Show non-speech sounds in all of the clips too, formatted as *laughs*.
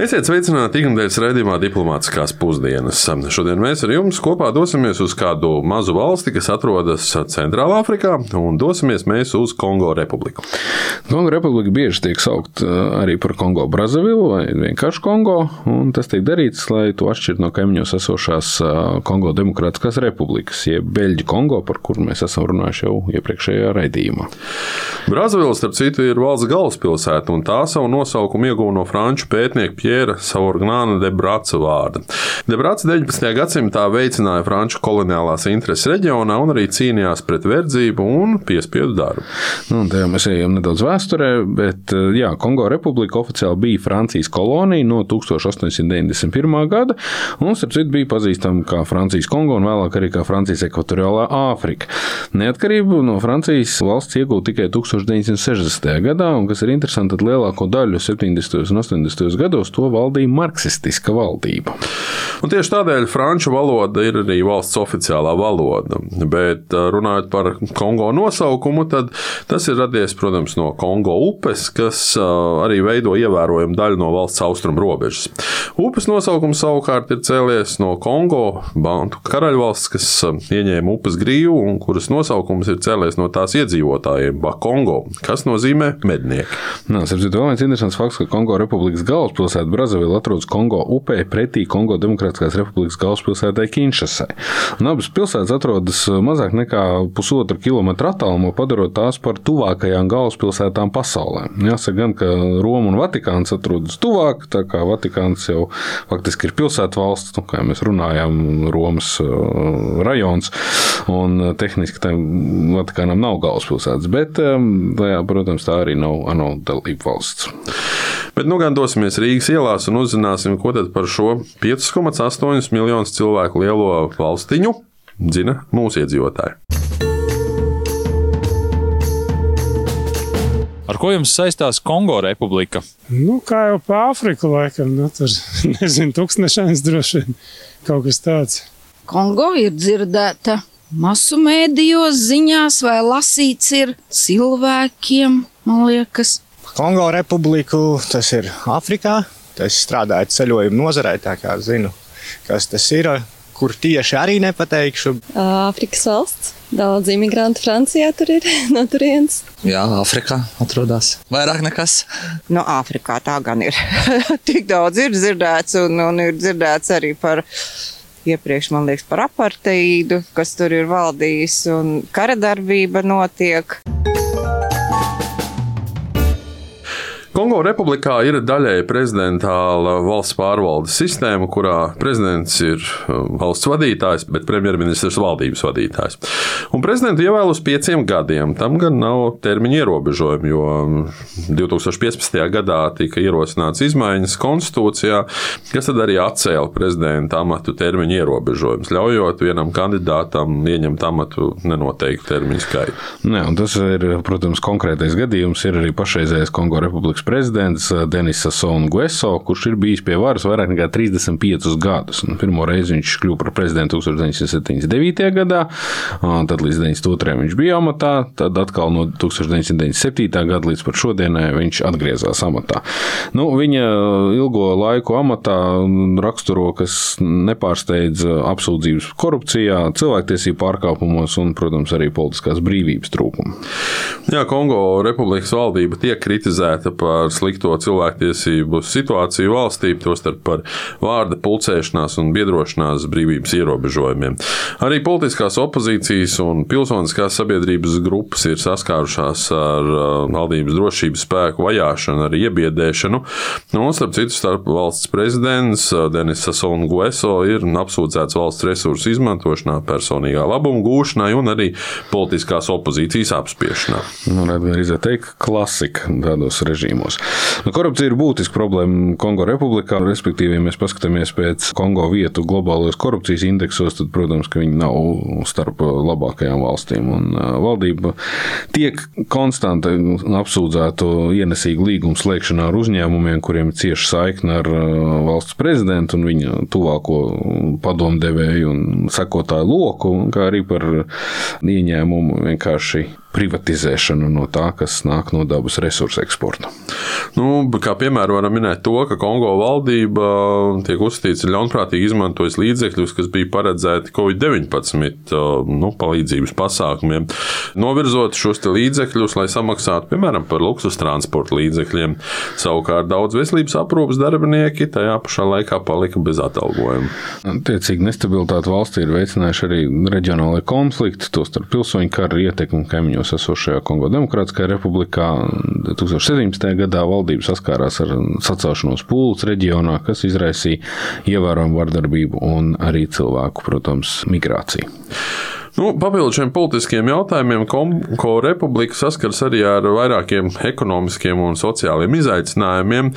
Esiet sveicināti ikdienas raidījumā Diplomātiskās pusdienas. Šodien mēs ar jums kopā dosimies uz kādu mazu valsti, kas atrodas Centrālā Afrikā, un dosimies mēs uz Kongo republiku. Kongo republika bieži tiek saukt arī par Kongo Brazavilu vai vienkārši Kongo, un tas tiek darīts, lai to atšķirtu no kaimiņos esošās Kongo Demokrātiskās republikas, jeb Beļģu Kongo, par kuru mēs esam runājuši jau iepriekšējā raidījumā. Brazavila, starp citu, ir valsts galvaspilsēta, un tā savu nosaukumu ieguva no franču pētnieku Pjēra Saurgnāna de Braca vārda. De Braca 19. gadsimtā veicināja franču koloniālās intereses reģionā un arī cīnījās pret verdzību un piespiedu darbu. Nu, tajā mēs ejam nedaudz vēsturē, bet jā, Kongo republika oficiāli bija Francijas kolonija no 1891. gada, un starp citu bija pazīstama kā Francijas Kongo un vēlāk arī kā Francijas ekvatoriālā Āfrika. Neatkarību no Francijas valsts iegūta tikai 1960. gadā, un kas ir interesanti, tad lielāko daļu 70. un 80. gados to valdīja marksistiska valdība. Un tieši tādēļ franču valoda ir arī valsts oficiālā valoda. Bet runājot par Kongo nosaukumu, tad tas ir radies, protams, no Kongo upes, kas arī veido ievērojamu daļu no valsts austrumu robežas. Upes nosaukums savukārt ir cēlies no Kongo, Bantu karaļvalsts, kas ieņēma upes grīvu un kuras nosaukums ir cēlies no tās iedzīvotājiem Bakongo, kas nozīmē mednieki. Nā, ir vēl viens interesants fakts, ka Kongo republikas galvaspilsēta pilsēta Brazavila atrodas Kongo upē pretī Kongo Demokrātiskās republikas galvaspilsētai Kinšasai. Un abas pilsētas atrodas mazāk nekā pusotru kilometru attālumā, padarot tās par tuvākajām galvaspilsētām pasaulē. Jāsaka gan, ka Roma un Vatikāns atrodas tuvāk, tā kā Vatikāns jau faktiski ir pilsētu valsts, nu, kā mēs runājām, Romas uh, rajons, un uh, tehniski tam Vatikānam nav galvaspilsētas, bet tajā, protams, tā arī nav ANO dalība valsts. Bet nu gan dosimies Rīgas ielās un uzzināsim, ko tad par šo 5,8 miljonus cilvēku lielo valstiņu zina mūsu iedzīvotāji. Ar ko jums saistās Kongo republika? Nu, kā jau pa Āfriku laikam, nu, tur *laughs* nezinu, tūkstnešais droši vien kaut kas tāds. Kongo ir dzirdēta masu mēdījos, ziņās vai lasīts ir cilvēkiem, man liekas. Kongo republiku, tas ir Āfrikā. Es strādāju ceļojuma nozarē, tā kā zinu, kas tas ir. Kur tieši arī nepateikšu. Āfrikas valsts. Daudz imigrantu Francijā tur ir *laughs* no turienes. Jā, Āfrikā atrodas. Vairāk nekas. No Āfrikā tā gan ir. *laughs* Tik daudz ir dzirdēts, un, un ir dzirdēts arī par iepriekš, man liekas, par aparteidu, kas tur ir valdījis, un kara darbība notiek. Kongo republikā ir daļēji prezidentāla valsts pārvaldes sistēma, kurā prezidents ir um, valsts vadītājs, bet premjerministrs valdības vadītājs. Un prezidentu ievēl uz pieciem gadiem. Tam gan nav termiņa ierobežojumi, jo 2015. Um, gadā tika ierosināts izmaiņas konstitūcijā, kas tad arī atcēla prezidenta amatu termiņa ierobežojumus, ļaujot vienam kandidātam ieņemt amatu nenoteiktu termiņu skaitu. Jā, tas ir, protams, konkrētais gadījums. Ir arī pašreizējais Kongo republikas prezidents eh, Denis Sassons Gueso, kurš ir bijis pie varas vairāk nekā 35 gadus. Un pirmo reizi viņš kļuva par prezidentu 1979. gadā, tad līdz 92. viņš bija amatā, tad atkal no 1997. gada līdz pat šodienai viņš atgriezās amatā. Nu, viņa ilgo laiku amatā raksturo, kas nepārsteidz apsūdzības korupcijā, cilvēktiesību pārkāpumos un, protams, arī politiskās brīvības trūkumu. Jā, Kongo republikas valdība tiek kritizēta par par slikto cilvēktiesību situāciju valstī, tostarp par vārda pulcēšanās un biedrošanās brīvības ierobežojumiem. Arī politiskās opozīcijas un pilsoniskās sabiedrības grupas ir saskārušās ar uh, valdības drošības spēku vajāšanu, ar iebiedēšanu. Un, starp citu, starp valsts prezidents uh, Denis Sassons Gueso ir apsūdzēts valsts resursu izmantošanā, personīgā labuma gūšanai un arī politiskās opozīcijas apspiešanā. Nu, Varētu arī teikt, klasika tādos režīmos jautājumos. Nu, korupcija ir būtiska problēma Kongo republikā, respektīvi, ja mēs paskatāmies pēc Kongo vietu globālajos korupcijas indeksos, tad, protams, ka viņi nav starp labākajām valstīm. Un valdība tiek konstanti apsūdzēta ienesīgu līgumu slēgšanā ar uzņēmumiem, kuriem ir cieša saikne ar valsts prezidentu un viņa tuvāko padomdevēju un sekotāju loku, kā arī par ieņēmumu vienkārši privatizēšanu no tā, kas nāk no dabas resursu eksporta. Nu, kā piemēram, varam minēt to, ka Kongo valdība tiek uzskatīts ļaunprātīgi izmantojis līdzekļus, kas bija paredzēti Covid-19 nu, palīdzības pasākumiem, novirzot šos līdzekļus, lai samaksātu, piemēram, par luksus transporta līdzekļiem. Savukārt daudz veselības aprūpas darbinieki tajā pašā laikā palika bez atalgojuma. Tiecīgi nestabilitāte valstī ir veicinājuši arī reģionālai konflikti, tostarp pilsoņu karu ietekmi kaimiņos kaimiņos esošajā Kongo Demokrātiskajā republikā. 2017. gadā valdība saskārās ar sacelšanos pūles reģionā, kas izraisīja ievērojamu vardarbību un arī cilvēku, protams, migrāciju. Nu, Papildus šiem politiskiem jautājumiem, Kongo republika saskars arī ar vairākiem ekonomiskiem un sociāliem izaicinājumiem.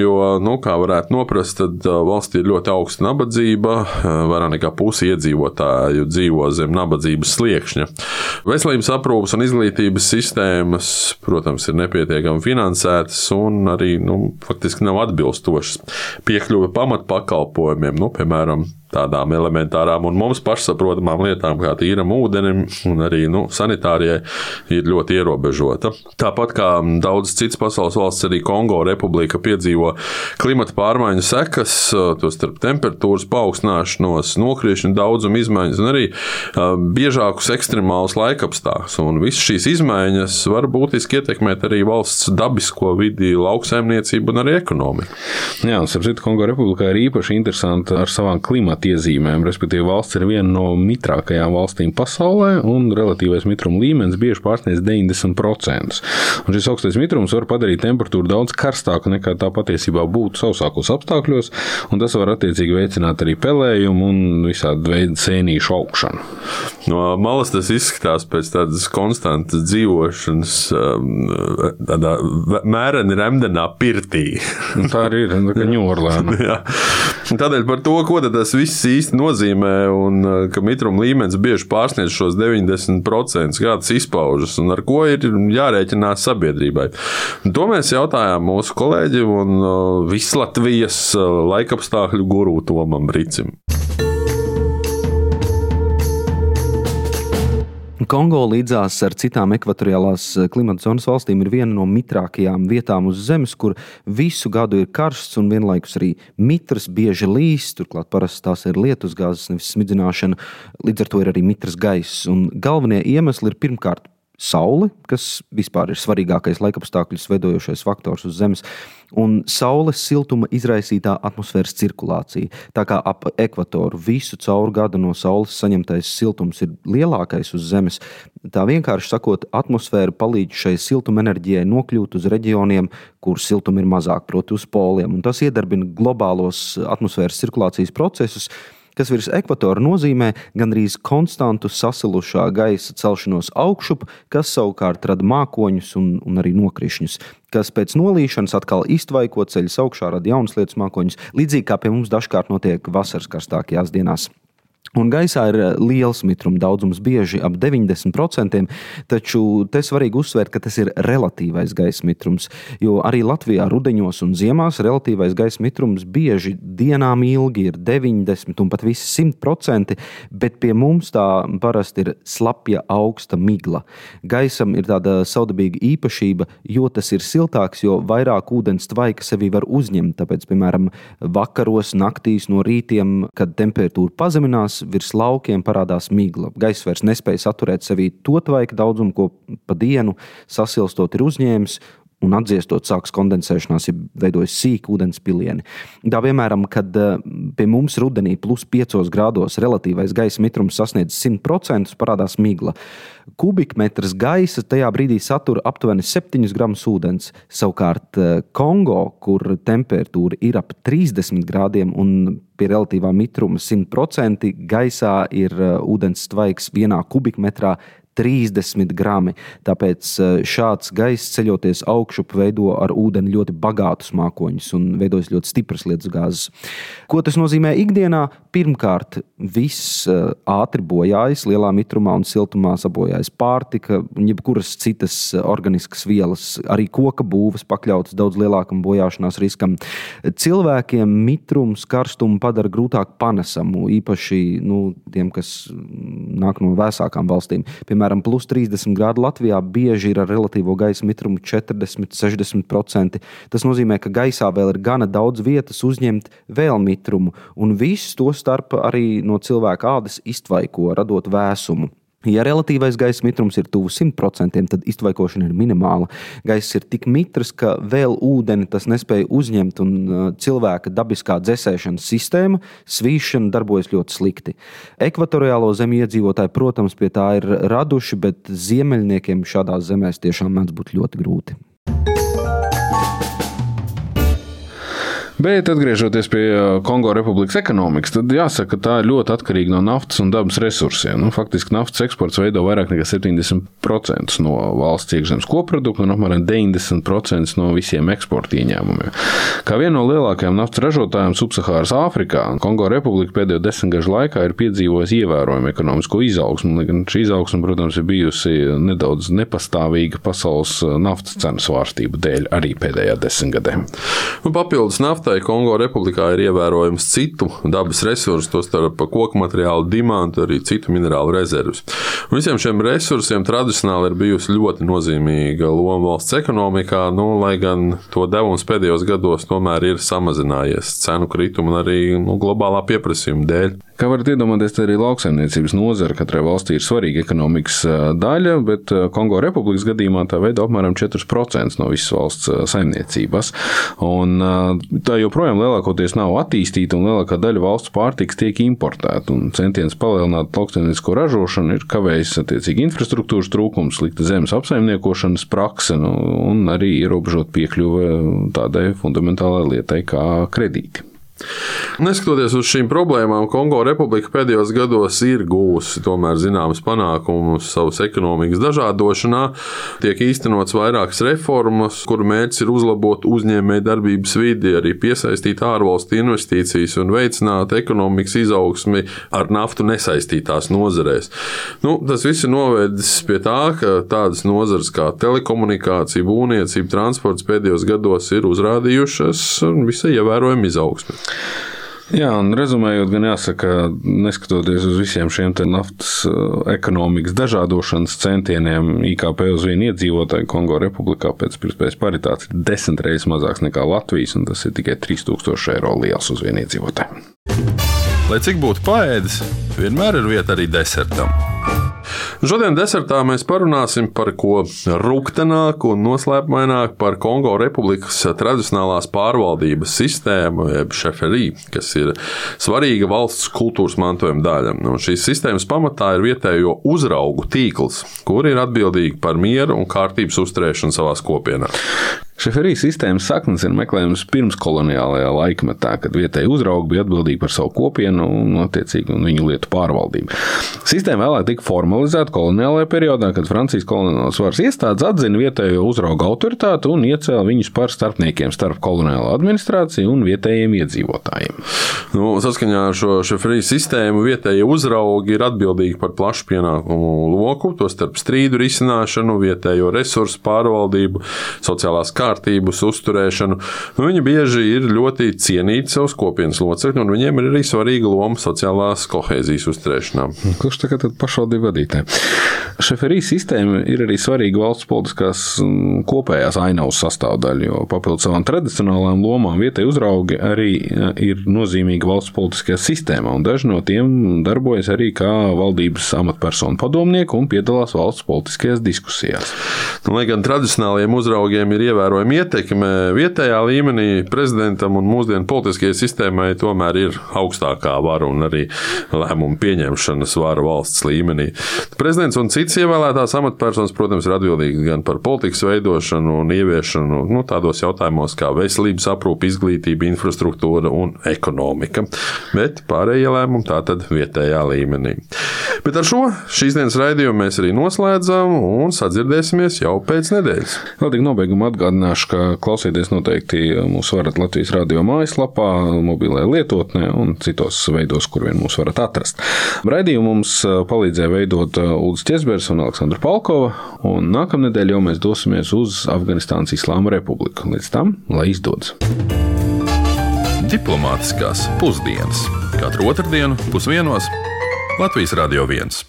Jo, nu, kā varētu noprast, tad uh, valstī ir ļoti augsta nabadzība. Uh, vairāk nekā pusi iedzīvotāju dzīvo zem nabadzības sliekšņa. Veselības aprūpas un izglītības sistēmas, protams, ir nepietiekami finansētas un arī nu, faktiski nav atbilstošas piekļuve pamatpakalpojumiem, nu, piemēram, tādām elementārām un mums pašsaprotamām lietām, kā tīram ūdenim un arī nu, sanitārijai, ir ļoti ierobežota. Tāpat kā daudzas citas pasaules valsts, arī Kongo republika piedzīvo klimata pārmaiņu sekas, tostarp temperatūras paaugstināšanos, nokrišņu daudzumu izmaiņas un arī biežākus ekstremālus laikapstākļus. Un visas šīs izmaiņas var būtiski ietekmēt arī valsts dabisko vidi, lauksaimniecību un arī ekonomiku. Jā, un starp citu, Kongo republikā ir īpaši interesanti ar savām klimata pamatiezīmēm. Respektīvi, valsts ir viena no mitrākajām valstīm pasaulē, un relatīvais mitruma līmenis bieži pārsniedz 90%. Un šis augstais mitrums var padarīt temperatūru daudz karstāku nekā tā patiesībā būtu sausākos apstākļos, un tas var attiecīgi veicināt arī pelējumu un visādi veidu sēnīšu augšanu. No malas tas izskatās pēc tādas konstantas dzīvošanas, um, tādā mēreni remdenā pirtī. tā arī ir, kā ņorlēna. Tādēļ par to, ko tas viss īsti nozīmē, un uh, ka mitruma līmenis bieži pārsniedz šos 90%, kā tas izpaužas un ar ko ir jārēķinās sabiedrībai. Un to mēs jautājām mūsu kolēģim un uh, Vislatvijas uh, laikapstākļu guru Tomam Bricim. Kongo līdzās ar citām ekvatoriālās eh, klimata zonas valstīm ir viena no mitrākajām vietām uz Zemes, kur visu gadu ir karsts un vienlaikus arī mitrs, bieži līs. Turklāt parasti tās ir lietusgāzes, nevis smidzināšana. Līdz ar to ir arī mitrs gaiss. Un galvenie iemesli ir pirmkārt Saule, kas vispār ir svarīgākais laikapstākļus veidojošais faktors uz Zemes, un Saules siltuma izraisītā atmosfēras cirkulācija. Tā kā ap ekvatoru visu cauru gadu no Saules saņemtais siltums ir lielākais uz Zemes, tā vienkārši sakot, atmosfēra palīdz šai siltumenerģijai nokļūt uz reģioniem, kur siltuma ir mazāk, proti, uz poliem. Un tas iedarbina globālos atmosfēras cirkulācijas procesus kas virs ekvatora nozīmē gandrīz konstantu sasilušā gaisa celšanos augšup, kas savukārt rada mākoņus un, un arī nokrišņus kas pēc nolīšanas atkal iztvaiko ceļus augšā, rada jaunas lietas mākoņus, līdzīgi kā pie mums dažkārt notiek vasaras karstākajās dienās. Un gaisā ir eh, liels mitruma daudzums, bieži ap 90%, taču te svarīgi uzsvērt, ka tas ir relatīvais gaisa mitrums. Jo arī Latvijā rudenos un ziemās relatīvais gaisa mitrums bieži dienām ilgi ir 90 un pat visi 100%, bet pie mums tā parasti ir slapja augsta migla. Gaisam ir tāda saudabīga īpašība, jo tas ir siltāks, jo vairāk ūdens tvaika sevī var uzņemt. Tāpēc, piemēram, vakaros, naktīs, no rītiem, kad temperatūra pazeminās, virs laukiem parādās migla. Gaiss vairs nespēja saturēt sevī to tvaika daudzumu, ko pa dienu sasilstot ir uzņēmis, un atdziestot sākas kondensēšanās, ja veidojas sīki ūdens pilieni. Tā piemēram, kad eh, pie mums rudenī plus 5 grādos relatīvais gaisa mitrums sasniedz 100%, parādās migla. Kubikmetrs gaisa tajā brīdī satura aptuveni 7 gramus ūdens. Savukārt eh, Kongo, kur temperatūra ir ap 30 grādiem un pie relatīvā mitruma 100%, gaisā ir eh, ūdens tvaiks vienā kubikmetrā 30 grami. Tāpēc šāds gaiss ceļoties augšup veido ar ūdeni ļoti bagātus mākoņus un veidojas ļoti stipras lietus gāzes. Ko tas nozīmē ikdienā? Pirmkārt, viss ātri bojājas, lielā mitrumā un siltumā sabojājas pārtika, jebkuras citas organiskas vielas, arī koka būvas pakļautas daudz lielākam bojāšanās riskam. Cilvēkiem mitrums, karstumu padara grūtāk panesamu, īpaši nu, tiem, kas nāk no vēsākām valstīm. Piemēram, plus 30 grādu Latvijā bieži ir ar relatīvo gaisa mitrumu 40-60%. Tas nozīmē, ka gaisā vēl ir gana daudz vietas uzņemt vēl mitrumu, un viss to starp arī no cilvēka ādas iztvaiko, radot vēsumu. Ja relatīvais gaisa mitrums ir tuvu 100%, tad iztvaikošana ir minimāla. Gaiss ir tik mitrs, ka vēl ūdeni tas nespēja uzņemt, un uh, cilvēka dabiskā dzēsēšanas sistēma, svīšana darbojas ļoti slikti. Ekvatoriālo zemju iedzīvotāji, protams, pie tā ir raduši, bet ziemeļniekiem šādās zemēs tiešām mēdz būt ļoti grūti. Bet atgriežoties pie uh, Kongo Republikas ekonomikas, tad jāsaka, ka tā ir ļoti atkarīga no naftas un dabas resursiem. Nu, faktiski naftas eksports veido vairāk nekā 70% no valsts iekšzemes koprodukta un apmēram 90% no visiem eksporta ieņēmumiem. Kā viena no lielākajām naftas ražotājām Subsahāras Āfrikā, Kongo Republika pēdējo desmitgažu laikā ir piedzīvojusi ievērojumu ekonomisko izaugsmu. Šī izaugsme, protams, ir bijusi nedaudz nepastāvīga pasaules uh, naftas cenu svārstību dēļ arī pēdējā desmitgadē. Nu, papildus naftai naftai Kongo republikā ir ievērojams citu dabas resursu, tostarp koku materiālu, dimantu, arī citu minerālu rezerves. Un visiem šiem resursiem tradicionāli ir bijusi ļoti nozīmīga loma valsts ekonomikā, nu, lai gan to devums pēdējos gados tomēr ir samazinājies cenu kritumu un arī nu, globālā pieprasījuma dēļ. Kā varat iedomāties, arī lauksaimniecības nozara katrai valstī ir svarīga ekonomikas daļa, bet Kongo republikas gadījumā tā veido apmēram 4% no visas valsts saimniecības. Un tā joprojām lielākoties nav attīstīta, un lielākā daļa valsts pārtikas tiek importēta. Centiens palielināt lauksaimniecisko ražošanu ir kavējis attiecīgi infrastruktūras trūkums, slikta zemes apsaimniekošanas prakse nu, un arī ierobežot piekļuve tādai fundamentālai lietai kā kredīti. Neskatoties uz šīm problēmām, Kongo republika pēdējos gados ir tomēr zināmas panākumus savas ekonomikas dažādošanā. Tiek īstenots vairākas reformas, kuru mērķis ir uzlabot uzņēmēju darbības vidi, arī piesaistīt ārvalstu investīcijas un veicināt ekonomikas izaugsmi ar naftu nesaistītās nozarēs. Nu, tas viss ir novedis pie tā, ka tādas nozares kā telekomunikācija, būvniecība, transports pēdējos gados ir uzrādījušas visai ievērojumu izaugsmi. Jā, un rezumējot, gan jāsaka, neskatoties uz visiem šiem naftas eh, ekonomikas dažādošanas centieniem, IKP uz vienu iedzīvotāju Kongo republikā pēc pirmspējas paritātes ir desmit reizes mazāks nekā Latvijas, un tas ir tikai 3000 eiro liels uz vienu iedzīvotāju. Lai cik būtu paēdis, vienmēr ir vieta arī desertam. Šodien desertā mēs parunāsim par ko rūktenāku un noslēpumaināku par Kongo Republikas tradicionālās pārvaldības sistēmu, jeb šeferī, kas ir svarīga valsts kultūras mantojuma daļa. Un šīs sistēmas pamatā ir vietējo uzraugu tīkls, kuri ir atbildīgi par mieru un kārtības uzturēšanu savās kopienās. Šeferijas sistēmas saknes ir meklējums pirms koloniālajā laikmetā, kad vietēji uzraugi bija atbildīgi par savu kopienu un, attiecīgi, un viņu lietu pārvaldību. Sistēma vēlāk tika formalizēta koloniālajā periodā, kad Francijas koloniālās varas iestādes atzina vietējo uzraugu autoritāti un iecēla viņus par starpniekiem starp koloniālo administrāciju un vietējiem iedzīvotājiem. Nu, saskaņā ar šo šeferijas sistēmu vietējie uzraugi ir atbildīgi par plašu pienākumu loku, to starp strīdu risināšanu, vietējo resursu pārvaldību, sociālās kārtības kārtības uzturēšanu. Nu, viņi bieži ir ļoti cienīti savus kopienas locekļus, un viņiem ir arī svarīga loma sociālās kohēzijas uzturēšanā. Kurš tagad ir pašvaldību vadītāji? Šeferijas sistēma ir arī svarīga valsts politiskās mm, kopējās ainavas sastāvdaļa, jo papildus savām tradicionālām lomām vietēji uzraugi arī ir nozīmīgi valsts politiskajā sistēmā, un daži no tiem darbojas arī kā valdības amatpersonu padomnieki un piedalās valsts politiskajās diskusijās. Nu, lai gan tradicionālajiem uzraugiem ir ievērojami ievērojama ietekme vietējā līmenī prezidentam un mūsdienu politiskajai sistēmai tomēr ir augstākā vara un arī lēmumu pieņemšanas vara valsts līmenī. Prezidents un citas ievēlētās amatpersonas, protams, ir atbildīgi gan par politikas veidošanu un ieviešanu nu, tādos jautājumos kā veselības aprūpe, izglītība, infrastruktūra un ekonomika. Bet pārējie lēmumi tātad vietējā līmenī. Bet ar šo šīs dienas raidījumu mēs arī noslēdzam un sadzirdēsimies jau pēc nedēļas. Vēl tik nobeigumā atgādināšu, ka klausieties noteikti mūs varat Latvijas radio mājaslapā, mobilajā lietotnē un citos veidos, kur vien mūs varat atrast. Raidījumu mums palīdzēja veidot Ulris Česbergs un Aleksandra Palkova, un nākamnedēļ jau mēs dosimies uz Afganistānas Islāma Republiku. Līdz tam, lai izdodas! Diplomātiskās pusdienas katru otrdienu pusdienos Latvijas Radio 1.